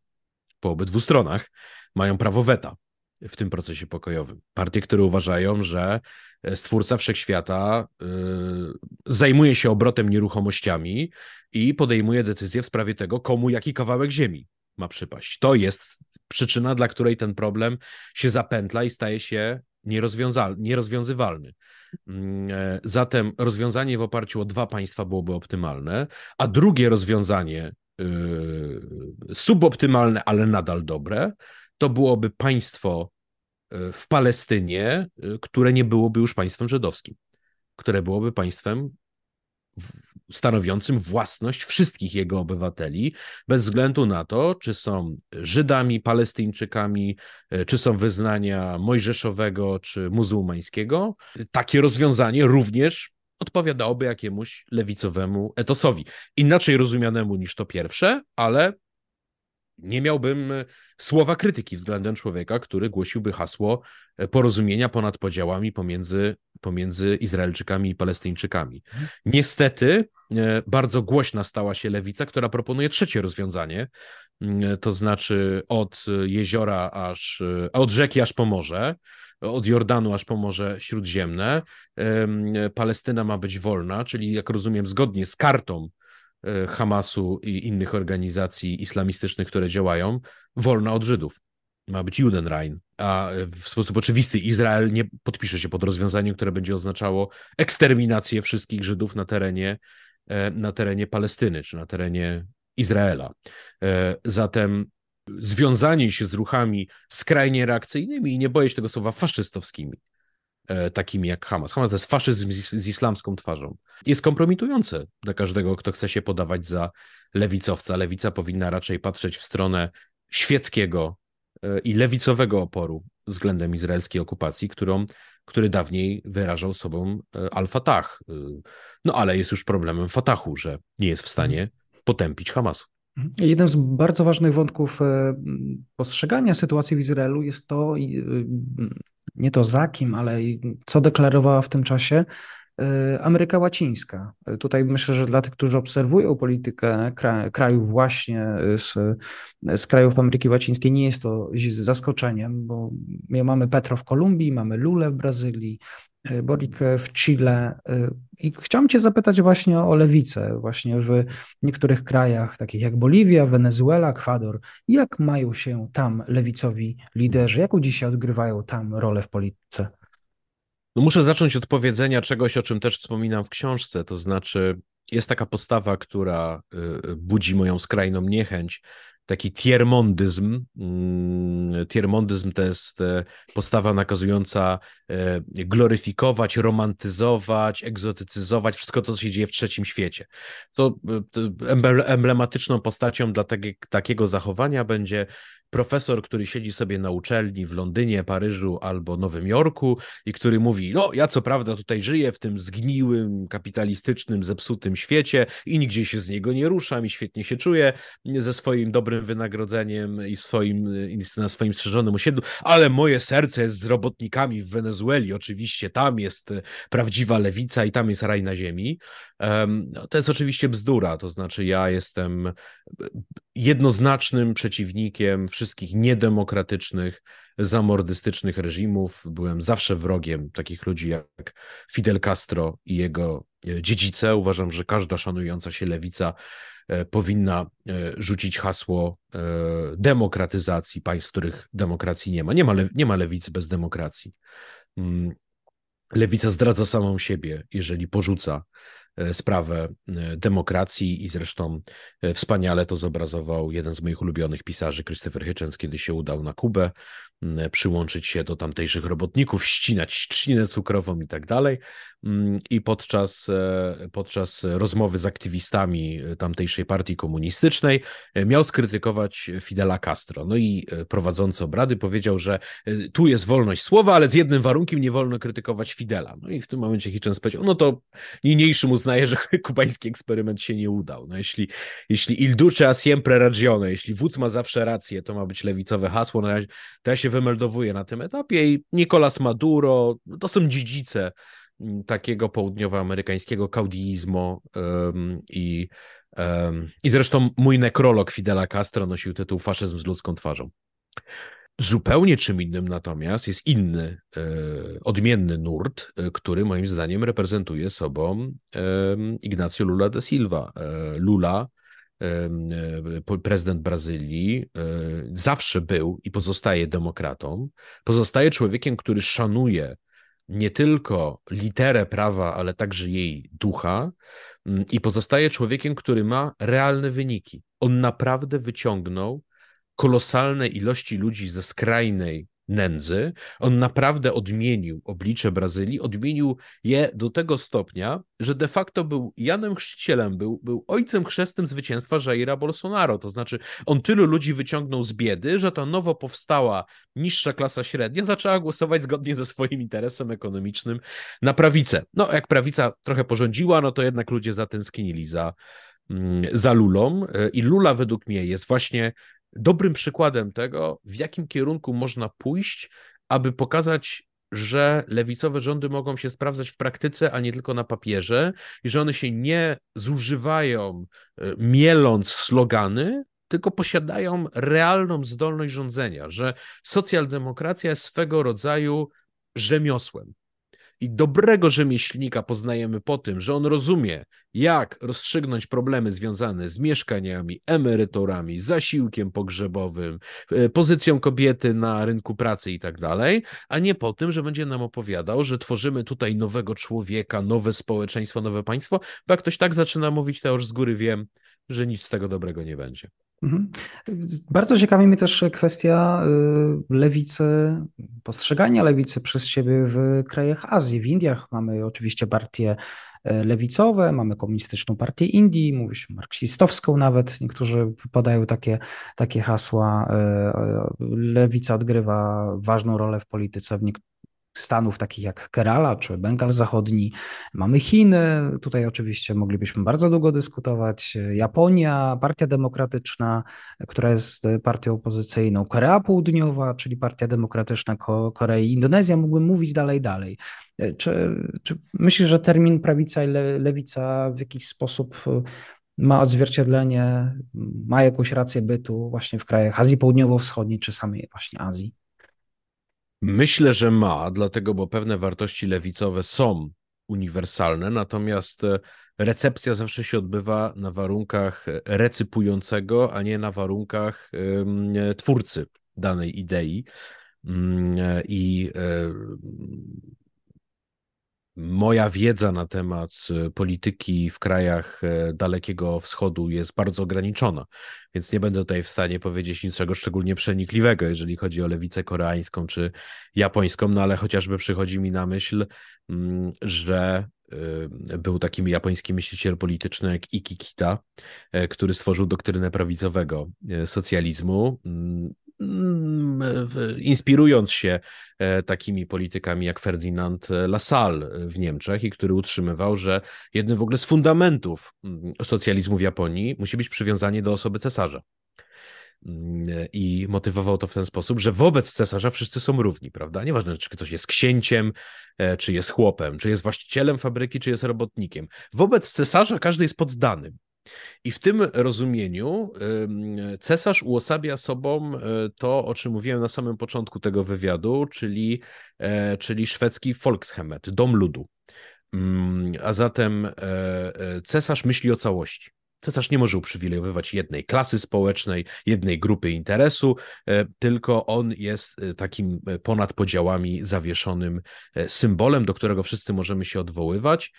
po obydwu stronach mają prawo weta w tym procesie pokojowym. Partie, które uważają, że e, stwórca wszechświata zajmuje się obrotem nieruchomościami i podejmuje decyzję w sprawie tego, komu jaki kawałek ziemi ma przypaść. To jest przyczyna, dla której ten problem się zapętla i staje się nierozwiązywalny. Mm, e, zatem rozwiązanie w oparciu o dwa państwa byłoby optymalne, a drugie rozwiązanie y, suboptymalne, ale nadal dobre, to byłoby państwo e, w Palestynie, e, które nie byłoby już państwem żydowskim, które byłoby państwem stanowiącym własność wszystkich jego obywateli, bez względu na to, czy są Żydami, Palestyńczykami, e, czy są wyznania mojżeszowego czy muzułmańskiego. Takie rozwiązanie również odpowiadałoby jakiemuś lewicowemu etosowi. Inaczej rozumianemu niż to pierwsze, ale nie miałbym e, słowa krytyki względem człowieka, który głosiłby hasło e, porozumienia ponad podziałami pomiędzy, pomiędzy Izraelczykami i Palestyńczykami. Mhm. Niestety e, bardzo głośna stała się lewica, która proponuje trzecie rozwiązanie, to znaczy od jeziora aż, od rzeki aż po morze, od Jordanu aż po Morze Śródziemne. Palestyna ma być wolna, czyli jak rozumiem, zgodnie z kartą E, Hamasu i innych organizacji islamistycznych, które działają, wolna od Żydów. Ma być Judenrein, a w sposób oczywisty Izrael nie podpisze się pod rozwiązaniem, które będzie oznaczało eksterminację wszystkich Żydów na terenie, e, na terenie Palestyny czy na terenie Izraela. E, zatem związanie się z ruchami skrajnie reakcyjnymi i nie boję się tego słowa faszystowskimi, E, takimi jak Hamas. Hamas to jest faszyzm z, z islamską twarzą. Jest kompromitujące dla każdego, kto chce się podawać za lewicowca. Lewica powinna raczej patrzeć w stronę świeckiego i lewicowego oporu względem izraelskiej okupacji, którą, który dawniej wyrażał sobą e, Al-Fatah. No ale jest już problemem Fatahu, że nie jest w stanie potępić Hamasu. Jeden z bardzo ważnych wątków postrzegania sytuacji w Izraelu jest to, nie to za kim, ale co deklarowała w tym czasie Ameryka Łacińska. Tutaj myślę, że dla tych, którzy obserwują politykę krajów właśnie z, z krajów Ameryki Łacińskiej, nie jest to zaskoczeniem, bo my mamy Petro w Kolumbii, mamy Lule w Brazylii, y, Borik w Chile. Y, I chciałem Cię zapytać właśnie o lewicę, właśnie w niektórych krajach, takich jak Boliwia, Wenezuela, Ekwador. Jak mają się tam lewicowi liderzy? Jaką dzisiaj odgrywają tam rolę w polityce? No muszę zacząć od powiedzenia czegoś, o czym też wspominam w książce, to znaczy jest taka postawa, która budzi moją skrajną niechęć, taki tiermondyzm. Mm, tiermondyzm to jest e, postawa nakazująca e, gloryfikować, romantyzować, egzotycyzować wszystko to, co się dzieje w trzecim świecie. To e, emblematyczną postacią dla takiego zachowania będzie profesor, który siedzi sobie na uczelni w Londynie, Paryżu albo Nowym Jorku i który mówi: No, ja co prawda tutaj żyję w tym zgniłym, kapitalistycznym, zepsutym świecie i nigdzie się z niego nie ruszam i świetnie się czuję ze swoim dobrym wynagrodzeniem i swoim, na swoim strzeżonym osiedlu, ale moje serce jest z robotnikami w Wenezueli. Oczywiście tam jest prawdziwa lewica i tam jest raj na ziemi. No, to jest oczywiście bzdura, to znaczy ja jestem jednoznacznym przeciwnikiem wszystkich niedemokratycznych, zamordystycznych reżimów. Byłem zawsze wrogiem takich ludzi jak Fidel Castro i jego e, dziedzice. Uważam, że każda szanująca się lewica e, powinna e, rzucić hasło demokratyzacji państw, w których demokracji nie ma. Nie ma, nie ma lewicy bez demokracji. Mm, lewica zdradza samą siebie, jeżeli porzuca sprawę e, demokracji i zresztą e, wspaniale to zobrazował jeden z moich ulubionych pisarzy, Christopher Hitchens, kiedy się udał na Kubę, przyłączyć się do tamtejszych robotników, ścinać trzcinę cukrową i tak dalej. I podczas, podczas rozmowy z aktywistami tamtejszej partii komunistycznej miał skrytykować Fidela Castro. No i prowadzący obrady powiedział, że tu jest wolność słowa, ale z jednym warunkiem nie wolno krytykować Fidela. No i w tym momencie Hitchens powiedział, no to niniejszym uznaje, że kubański eksperyment się nie udał. No jeśli, jeśli il duce a siempre ragione, jeśli wódz ma zawsze rację, to ma być lewicowe hasło, no to ja się wymeldowuję na tym etapie i Nicolas Maduro, to są dziedzice mm, takiego południowoamerykańskiego kaudiizmu um, i, i zresztą mój nekrolog Fidela Castro nosił tytuł Faszyzm z ludzką twarzą. Zupełnie czym innym natomiast jest inny, e, odmienny nurt, e, który moim zdaniem reprezentuje sobą Ignacio Lula de Silva. E, Lula, prezydent Brazylii, zawsze był i pozostaje demokratą, pozostaje człowiekiem, który szanuje nie tylko literę prawa, ale także jej ducha mm, i pozostaje człowiekiem, który ma realne wyniki. On naprawdę wyciągnął kolosalne ilości ludzi ze skrajnej nędzy. On naprawdę odmienił oblicze Brazylii, odmienił je do tego stopnia, że de facto był Janem Chrzcicielem, był, był ojcem chrzestnym zwycięstwa Jaira Bolsonaro. To znaczy, on tylu ludzi wyciągnął z biedy, że ta nowo powstała niższa klasa średnia zaczęła głosować zgodnie ze swoim interesem ekonomicznym na prawicę. No, jak prawica trochę porządziła, no to jednak ludzie zatęsknili za, mm, za Lulą i Lula według mnie jest właśnie dobrym przykładem tego, w jakim kierunku można pójść, aby pokazać, że lewicowe rządy mogą się sprawdzać w praktyce, a nie tylko na papierze, i że one się nie zużywają, e, mieląc slogany, tylko posiadają realną zdolność rządzenia, że socjaldemokracja jest swego rodzaju rzemiosłem. I dobrego rzemieślnika poznajemy po tym, że on rozumie, jak rozstrzygnąć problemy związane z mieszkaniami, emeryturami, zasiłkiem pogrzebowym, e, pozycją kobiety na rynku pracy i tak dalej, a nie po tym, że będzie nam opowiadał, że tworzymy tutaj nowego człowieka, nowe społeczeństwo, nowe państwo, bo jak ktoś tak zaczyna mówić, to już z góry wiem, że nic z tego dobrego nie będzie. Mhm. Bardzo ciekawi mnie też kwestia y, lewicy, postrzegania lewicy przez siebie w krajach Azji. W Indiach mamy oczywiście partie y, lewicowe, mamy komunistyczną partię Indii, mówi się marksistowską nawet, niektórzy podają takie, takie hasła. Y, lewica odgrywa ważną rolę w polityce w, stanów takich jak Kerala czy Bengal Zachodni. Mamy Chiny, tutaj oczywiście moglibyśmy bardzo długo dyskutować. Japonia, Partia Demokratyczna, która jest partią opozycyjną, Korea Południowa, czyli Partia Demokratyczna Korei, Indonezja, mógłbym mówić dalej, dalej. Czy, czy myślisz, że termin prawica i le, lewica w jakiś sposób ma odzwierciedlenie, ma jakąś rację bytu właśnie w krajach Azji Południowo-Wschodniej czy samej właśnie Azji? Myślę, że ma, dlatego, bo pewne wartości lewicowe są uniwersalne, natomiast e, recepcja zawsze się odbywa na warunkach e, recypującego, a nie na warunkach e, twórcy danej idei. Mm, I Moja wiedza na temat e, polityki w krajach e, Dalekiego Wschodu jest bardzo ograniczona, więc nie będę tutaj w stanie powiedzieć niczego szczególnie przenikliwego, jeżeli chodzi o lewicę koreańską czy japońską, no ale chociażby przychodzi mi na myśl, mm, że e, był takim japoński myśliciel polityczny jak Iki Kita, który stworzył doktrynę prawicowego socjalizmu. Mm, inspirując się e, takimi politykami jak Ferdinand Lassalle w Niemczech i który utrzymywał, że jednym w ogóle z fundamentów mm, socjalizmu w Japonii musi być przywiązanie do osoby cesarza. Mm, I motywował to w ten sposób, że wobec cesarza wszyscy są równi, prawda? Nieważne, czy ktoś jest księciem, e, czy jest chłopem, czy jest właścicielem fabryki, czy jest robotnikiem. Wobec cesarza każdy jest poddanym. I w tym rozumieniu cesarz uosabia sobą e, to, o czym mówiłem na samym początku tego wywiadu, czyli, e, czyli szwedzki Volkshemmet, dom ludu. Mm, a zatem cesarz myśli o całości. Cesarz nie może uprzywilejowywać jednej klasy społecznej, jednej grupy interesu, e, tylko on jest e, takim e, ponad podziałami zawieszonym symbolem, do którego wszyscy możemy się odwoływać.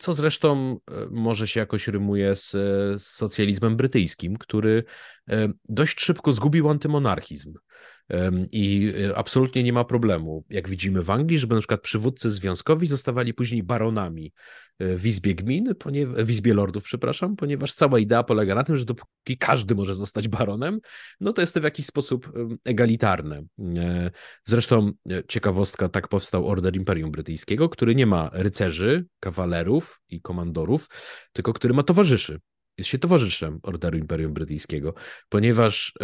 Co zresztą może się jakoś rymuje z, socjalizmem brytyjskim, który dość szybko zgubił antymonarchizm. I e, absolutnie nie ma problemu, jak widzimy w Anglii, żeby na przykład przywódcy związkowi zostawali później baronami e, w Izbie Gmin, w Izbie Lordów, przepraszam, ponieważ cała idea polega na tym, że dopóki każdy może zostać baronem, no to jest to w jakiś sposób egalitarne. E, zresztą ciekawostka, tak powstał Order Imperium Brytyjskiego, który nie ma rycerzy, kawalerów i komandorów, tylko który ma towarzyszy jest się towarzyszem Orderu Imperium Brytyjskiego, ponieważ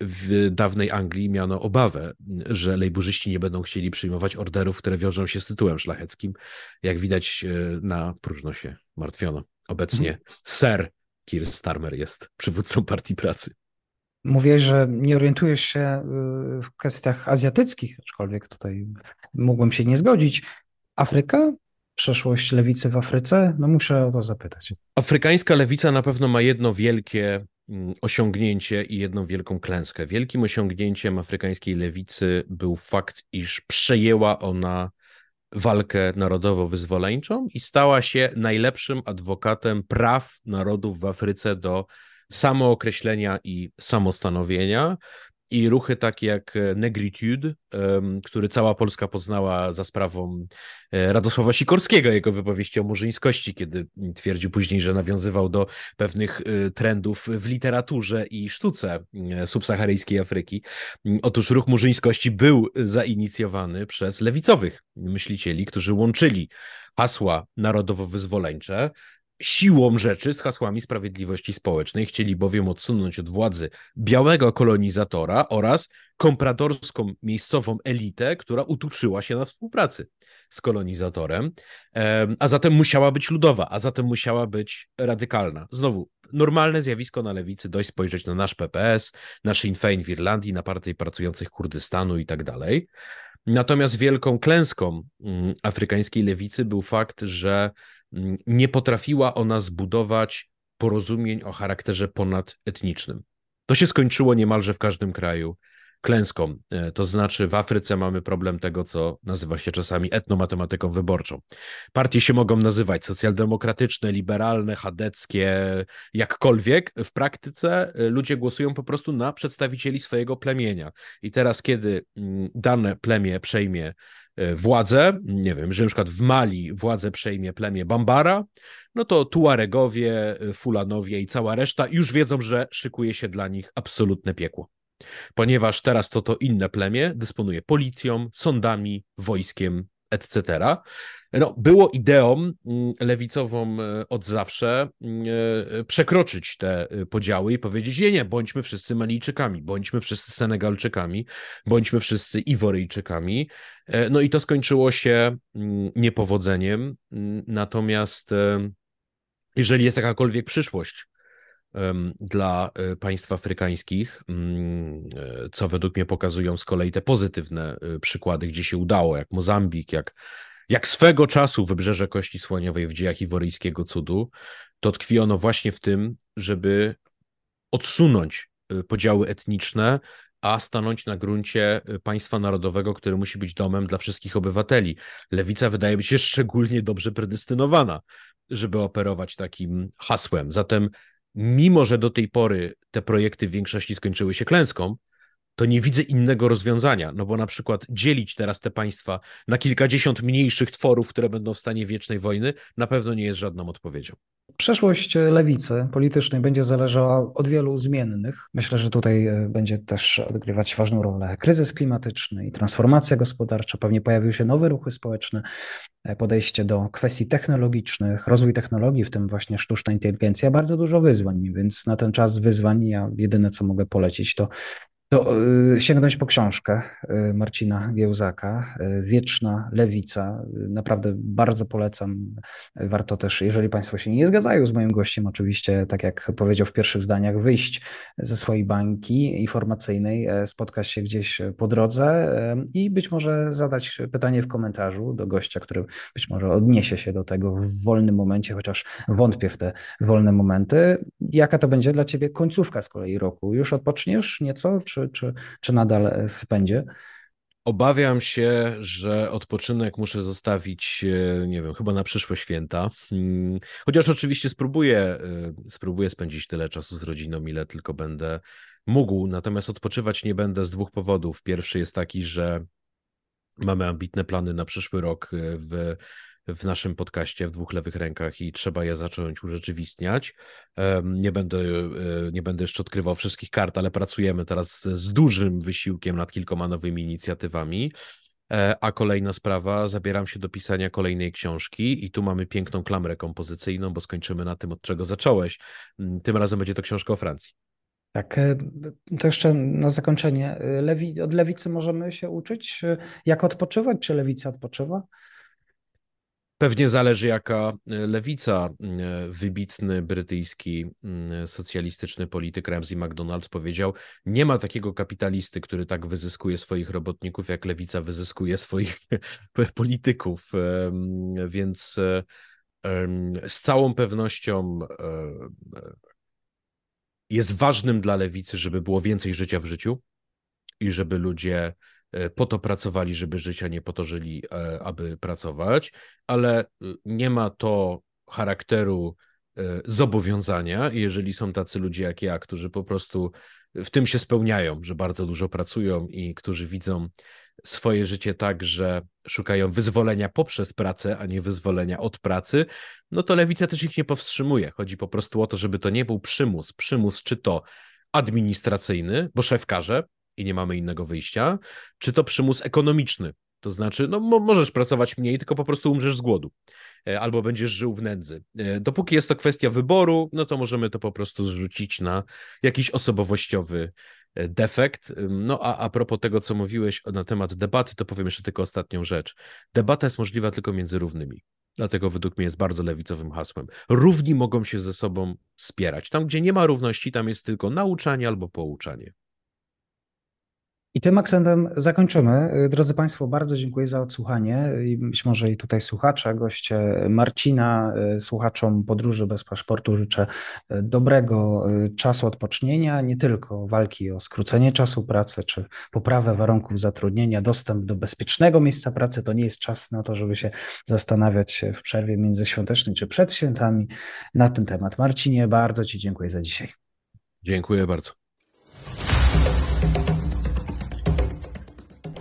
w dawnej Anglii miano obawę, że lejburzyści nie będą chcieli przyjmować orderów, które wiążą się z tytułem szlacheckim. Jak widać, e, na próżno się martwiono. Obecnie mhm. Sir Keir Starmer jest przywódcą Partii Pracy. Mówię, że nie orientujesz się y, w kwestiach azjatyckich, aczkolwiek tutaj mógłbym się nie zgodzić. Afryka przeszłość lewicy w Afryce? No muszę o to zapytać. Afrykańska lewica na pewno ma jedno wielkie mm, osiągnięcie i jedną wielką klęskę. Wielkim osiągnięciem afrykańskiej lewicy był fakt, iż przejęła ona walkę narodowo-wyzwoleńczą i stała się najlepszym adwokatem praw narodów w Afryce do samookreślenia i samostanowienia i ruchy takie jak e, Negritude, który cała Polska poznała za sprawą e, Radosława Sikorskiego, jego wypowieści o murzyńskości, kiedy twierdził później, że nawiązywał do pewnych e, trendów w literaturze i sztuce subsaharyjskiej Afryki. Otóż ruch murzyńskości był zainicjowany przez lewicowych myślicieli, którzy łączyli hasła narodowo-wyzwoleńcze siłą rzeczy z hasłami sprawiedliwości społecznej. Chcieli bowiem odsunąć od władzy białego kolonizatora oraz kompratorską miejscową elitę, która utuczyła się na współpracy z kolonizatorem, a zatem musiała być ludowa, a zatem musiała być radykalna. Znowu, normalne zjawisko na lewicy, dość spojrzeć na nasz PPS, nasz Sinn Féin w Irlandii, na partię pracujących Kurdystanu i tak dalej. Natomiast wielką klęską mm, afrykańskiej lewicy był fakt, że nie potrafiła ona zbudować porozumień o charakterze ponadetnicznym. To się skończyło niemalże w każdym kraju klęską. E, to znaczy, w Afryce mamy problem tego, co nazywa się czasami etnomatematyką wyborczą. Partie się mogą nazywać socjaldemokratyczne, liberalne, chadeckie, jakkolwiek. W praktyce e, ludzie głosują po prostu na przedstawicieli swojego plemienia. I teraz, kiedy mm, dane plemię przejmie władzę, nie wiem, że na przykład w Mali władzę przejmie plemię Bambara, no to Tuaregowie, e, Fulanowie i cała reszta już wiedzą, że szykuje się dla nich absolutne piekło. Ponieważ teraz to to inne plemię dysponuje policją, sądami, wojskiem, etc. No, było ideą mm, lewicową e, od zawsze mm, e, przekroczyć te e, podziały i powiedzieć, nie, nie, bądźmy wszyscy Malijczykami, bądźmy wszyscy Senegalczykami, bądźmy wszyscy Iworyjczykami. No i to skończyło się mm, niepowodzeniem. Natomiast jeżeli jest jakakolwiek przyszłość dla państw afrykańskich, co według mnie pokazują z kolei te pozytywne przykłady, gdzie się udało, jak Mozambik, jak jak swego czasu wybrzeże Kości Słoniowej w dziejach iworyjskiego cudu, to tkwi ono właśnie w tym, żeby odsunąć y, podziały etniczne, a stanąć na gruncie y, państwa narodowego, które musi być domem dla wszystkich obywateli. Lewica wydaje się szczególnie dobrze predestynowana, żeby operować takim hasłem. Zatem, mimo że do tej pory te projekty w większości skończyły się klęską, to nie widzę innego rozwiązania, no bo na przykład dzielić teraz te państwa na kilkadziesiąt mniejszych tworów, które będą w stanie wiecznej wojny, na pewno nie jest żadną odpowiedzią. Przyszłość lewicy politycznej będzie zależała od wielu zmiennych. Myślę, że tutaj e, będzie też odgrywać ważną rolę kryzys klimatyczny i transformacja gospodarcza. Pewnie pojawiły się nowe ruchy społeczne, podejście do kwestii technologicznych, rozwój technologii, w tym właśnie sztuczna inteligencja, bardzo dużo wyzwań, więc na ten czas wyzwań ja jedyne co mogę polecić to to y, sięgnąć po książkę y, Marcina Giełzaka, y, Wieczna Lewica. Naprawdę bardzo polecam. Warto też, jeżeli Państwo się nie zgadzają z moim gościem, oczywiście, tak jak powiedział w pierwszych zdaniach, wyjść ze swojej bańki informacyjnej, e, spotkać się gdzieś po drodze e, i być może zadać pytanie w komentarzu do gościa, który być może odniesie się do tego w wolnym momencie, chociaż wątpię w te wolne momenty. Jaka to będzie dla Ciebie końcówka z kolei roku? Już odpoczniesz nieco, czy czy, czy, nadal w pędzie? Obawiam się, że odpoczynek muszę zostawić, e, nie wiem, chyba na przyszłe święta. Hmm, chociaż oczywiście spróbuję, e, spróbuję spędzić tyle czasu z rodziną, ile tylko będę mógł. Natomiast odpoczywać nie będę z dwóch powodów. Pierwszy jest taki, że mamy ambitne plany na przyszły rok e, w w naszym podcaście w dwóch lewych rękach i trzeba je zacząć urzeczywistniać. Nie będę, e, nie będę jeszcze odkrywał wszystkich kart, ale pracujemy teraz z dużym wysiłkiem nad kilkoma nowymi inicjatywami. E, a kolejna sprawa, zabieram się do pisania kolejnej książki i tu mamy piękną klamrę kompozycyjną, bo skończymy na tym, od czego zacząłeś. Mm, tym razem będzie to książka o Francji. Tak, e, to jeszcze na zakończenie. Lewi, od lewicy możemy się uczyć, jak odpoczywać, czy lewica odpoczywa? Pewnie zależy, jaka e, lewica. E, wybitny brytyjski socjalistyczny polityk Ramsey MacDonald powiedział: Nie ma takiego kapitalisty, który tak wyzyskuje swoich robotników, jak lewica wyzyskuje swoich polityków. Więc e, z całą pewnością jest ważnym dla lewicy, żeby było więcej życia w życiu i żeby ludzie po to pracowali, żeby życia nie po to żyli, e, aby pracować, ale e, nie ma to charakteru zobowiązania, jeżeli są tacy ludzie jak ja, którzy po prostu w tym się spełniają, że bardzo dużo pracują i którzy widzą swoje życie tak, że szukają wyzwolenia poprzez pracę, a nie wyzwolenia od pracy, no to lewica też ich nie powstrzymuje. Chodzi po prostu o to, żeby to nie był przymus. Przymus czy to administracyjny, bo szef każe, i nie mamy innego wyjścia, czy to przymus ekonomiczny. To znaczy, no możesz pracować mniej, tylko po prostu umrzesz z głodu e, albo będziesz żył w nędzy. E, dopóki jest to kwestia wyboru, no to możemy to po prostu zrzucić na jakiś osobowościowy e, defekt. No a a propos tego, co mówiłeś na temat debaty, to powiem jeszcze tylko ostatnią rzecz. Debata jest możliwa tylko między równymi. Dlatego według mnie jest bardzo lewicowym hasłem. Równi mogą się ze sobą wspierać. Tam, gdzie nie ma równości, tam jest tylko nauczanie albo pouczanie. I tym akcentem zakończymy. Drodzy Państwo, bardzo dziękuję za odsłuchanie być może i tutaj słuchacze, goście Marcina, słuchaczom Podróży bez paszportu życzę dobrego czasu odpocznienia, nie tylko walki o skrócenie czasu pracy czy poprawę warunków zatrudnienia, dostęp do bezpiecznego miejsca pracy to nie jest czas na to, żeby się zastanawiać w przerwie międzyświątecznej czy przed świętami na ten temat. Marcinie, bardzo Ci dziękuję za dzisiaj. Dziękuję bardzo.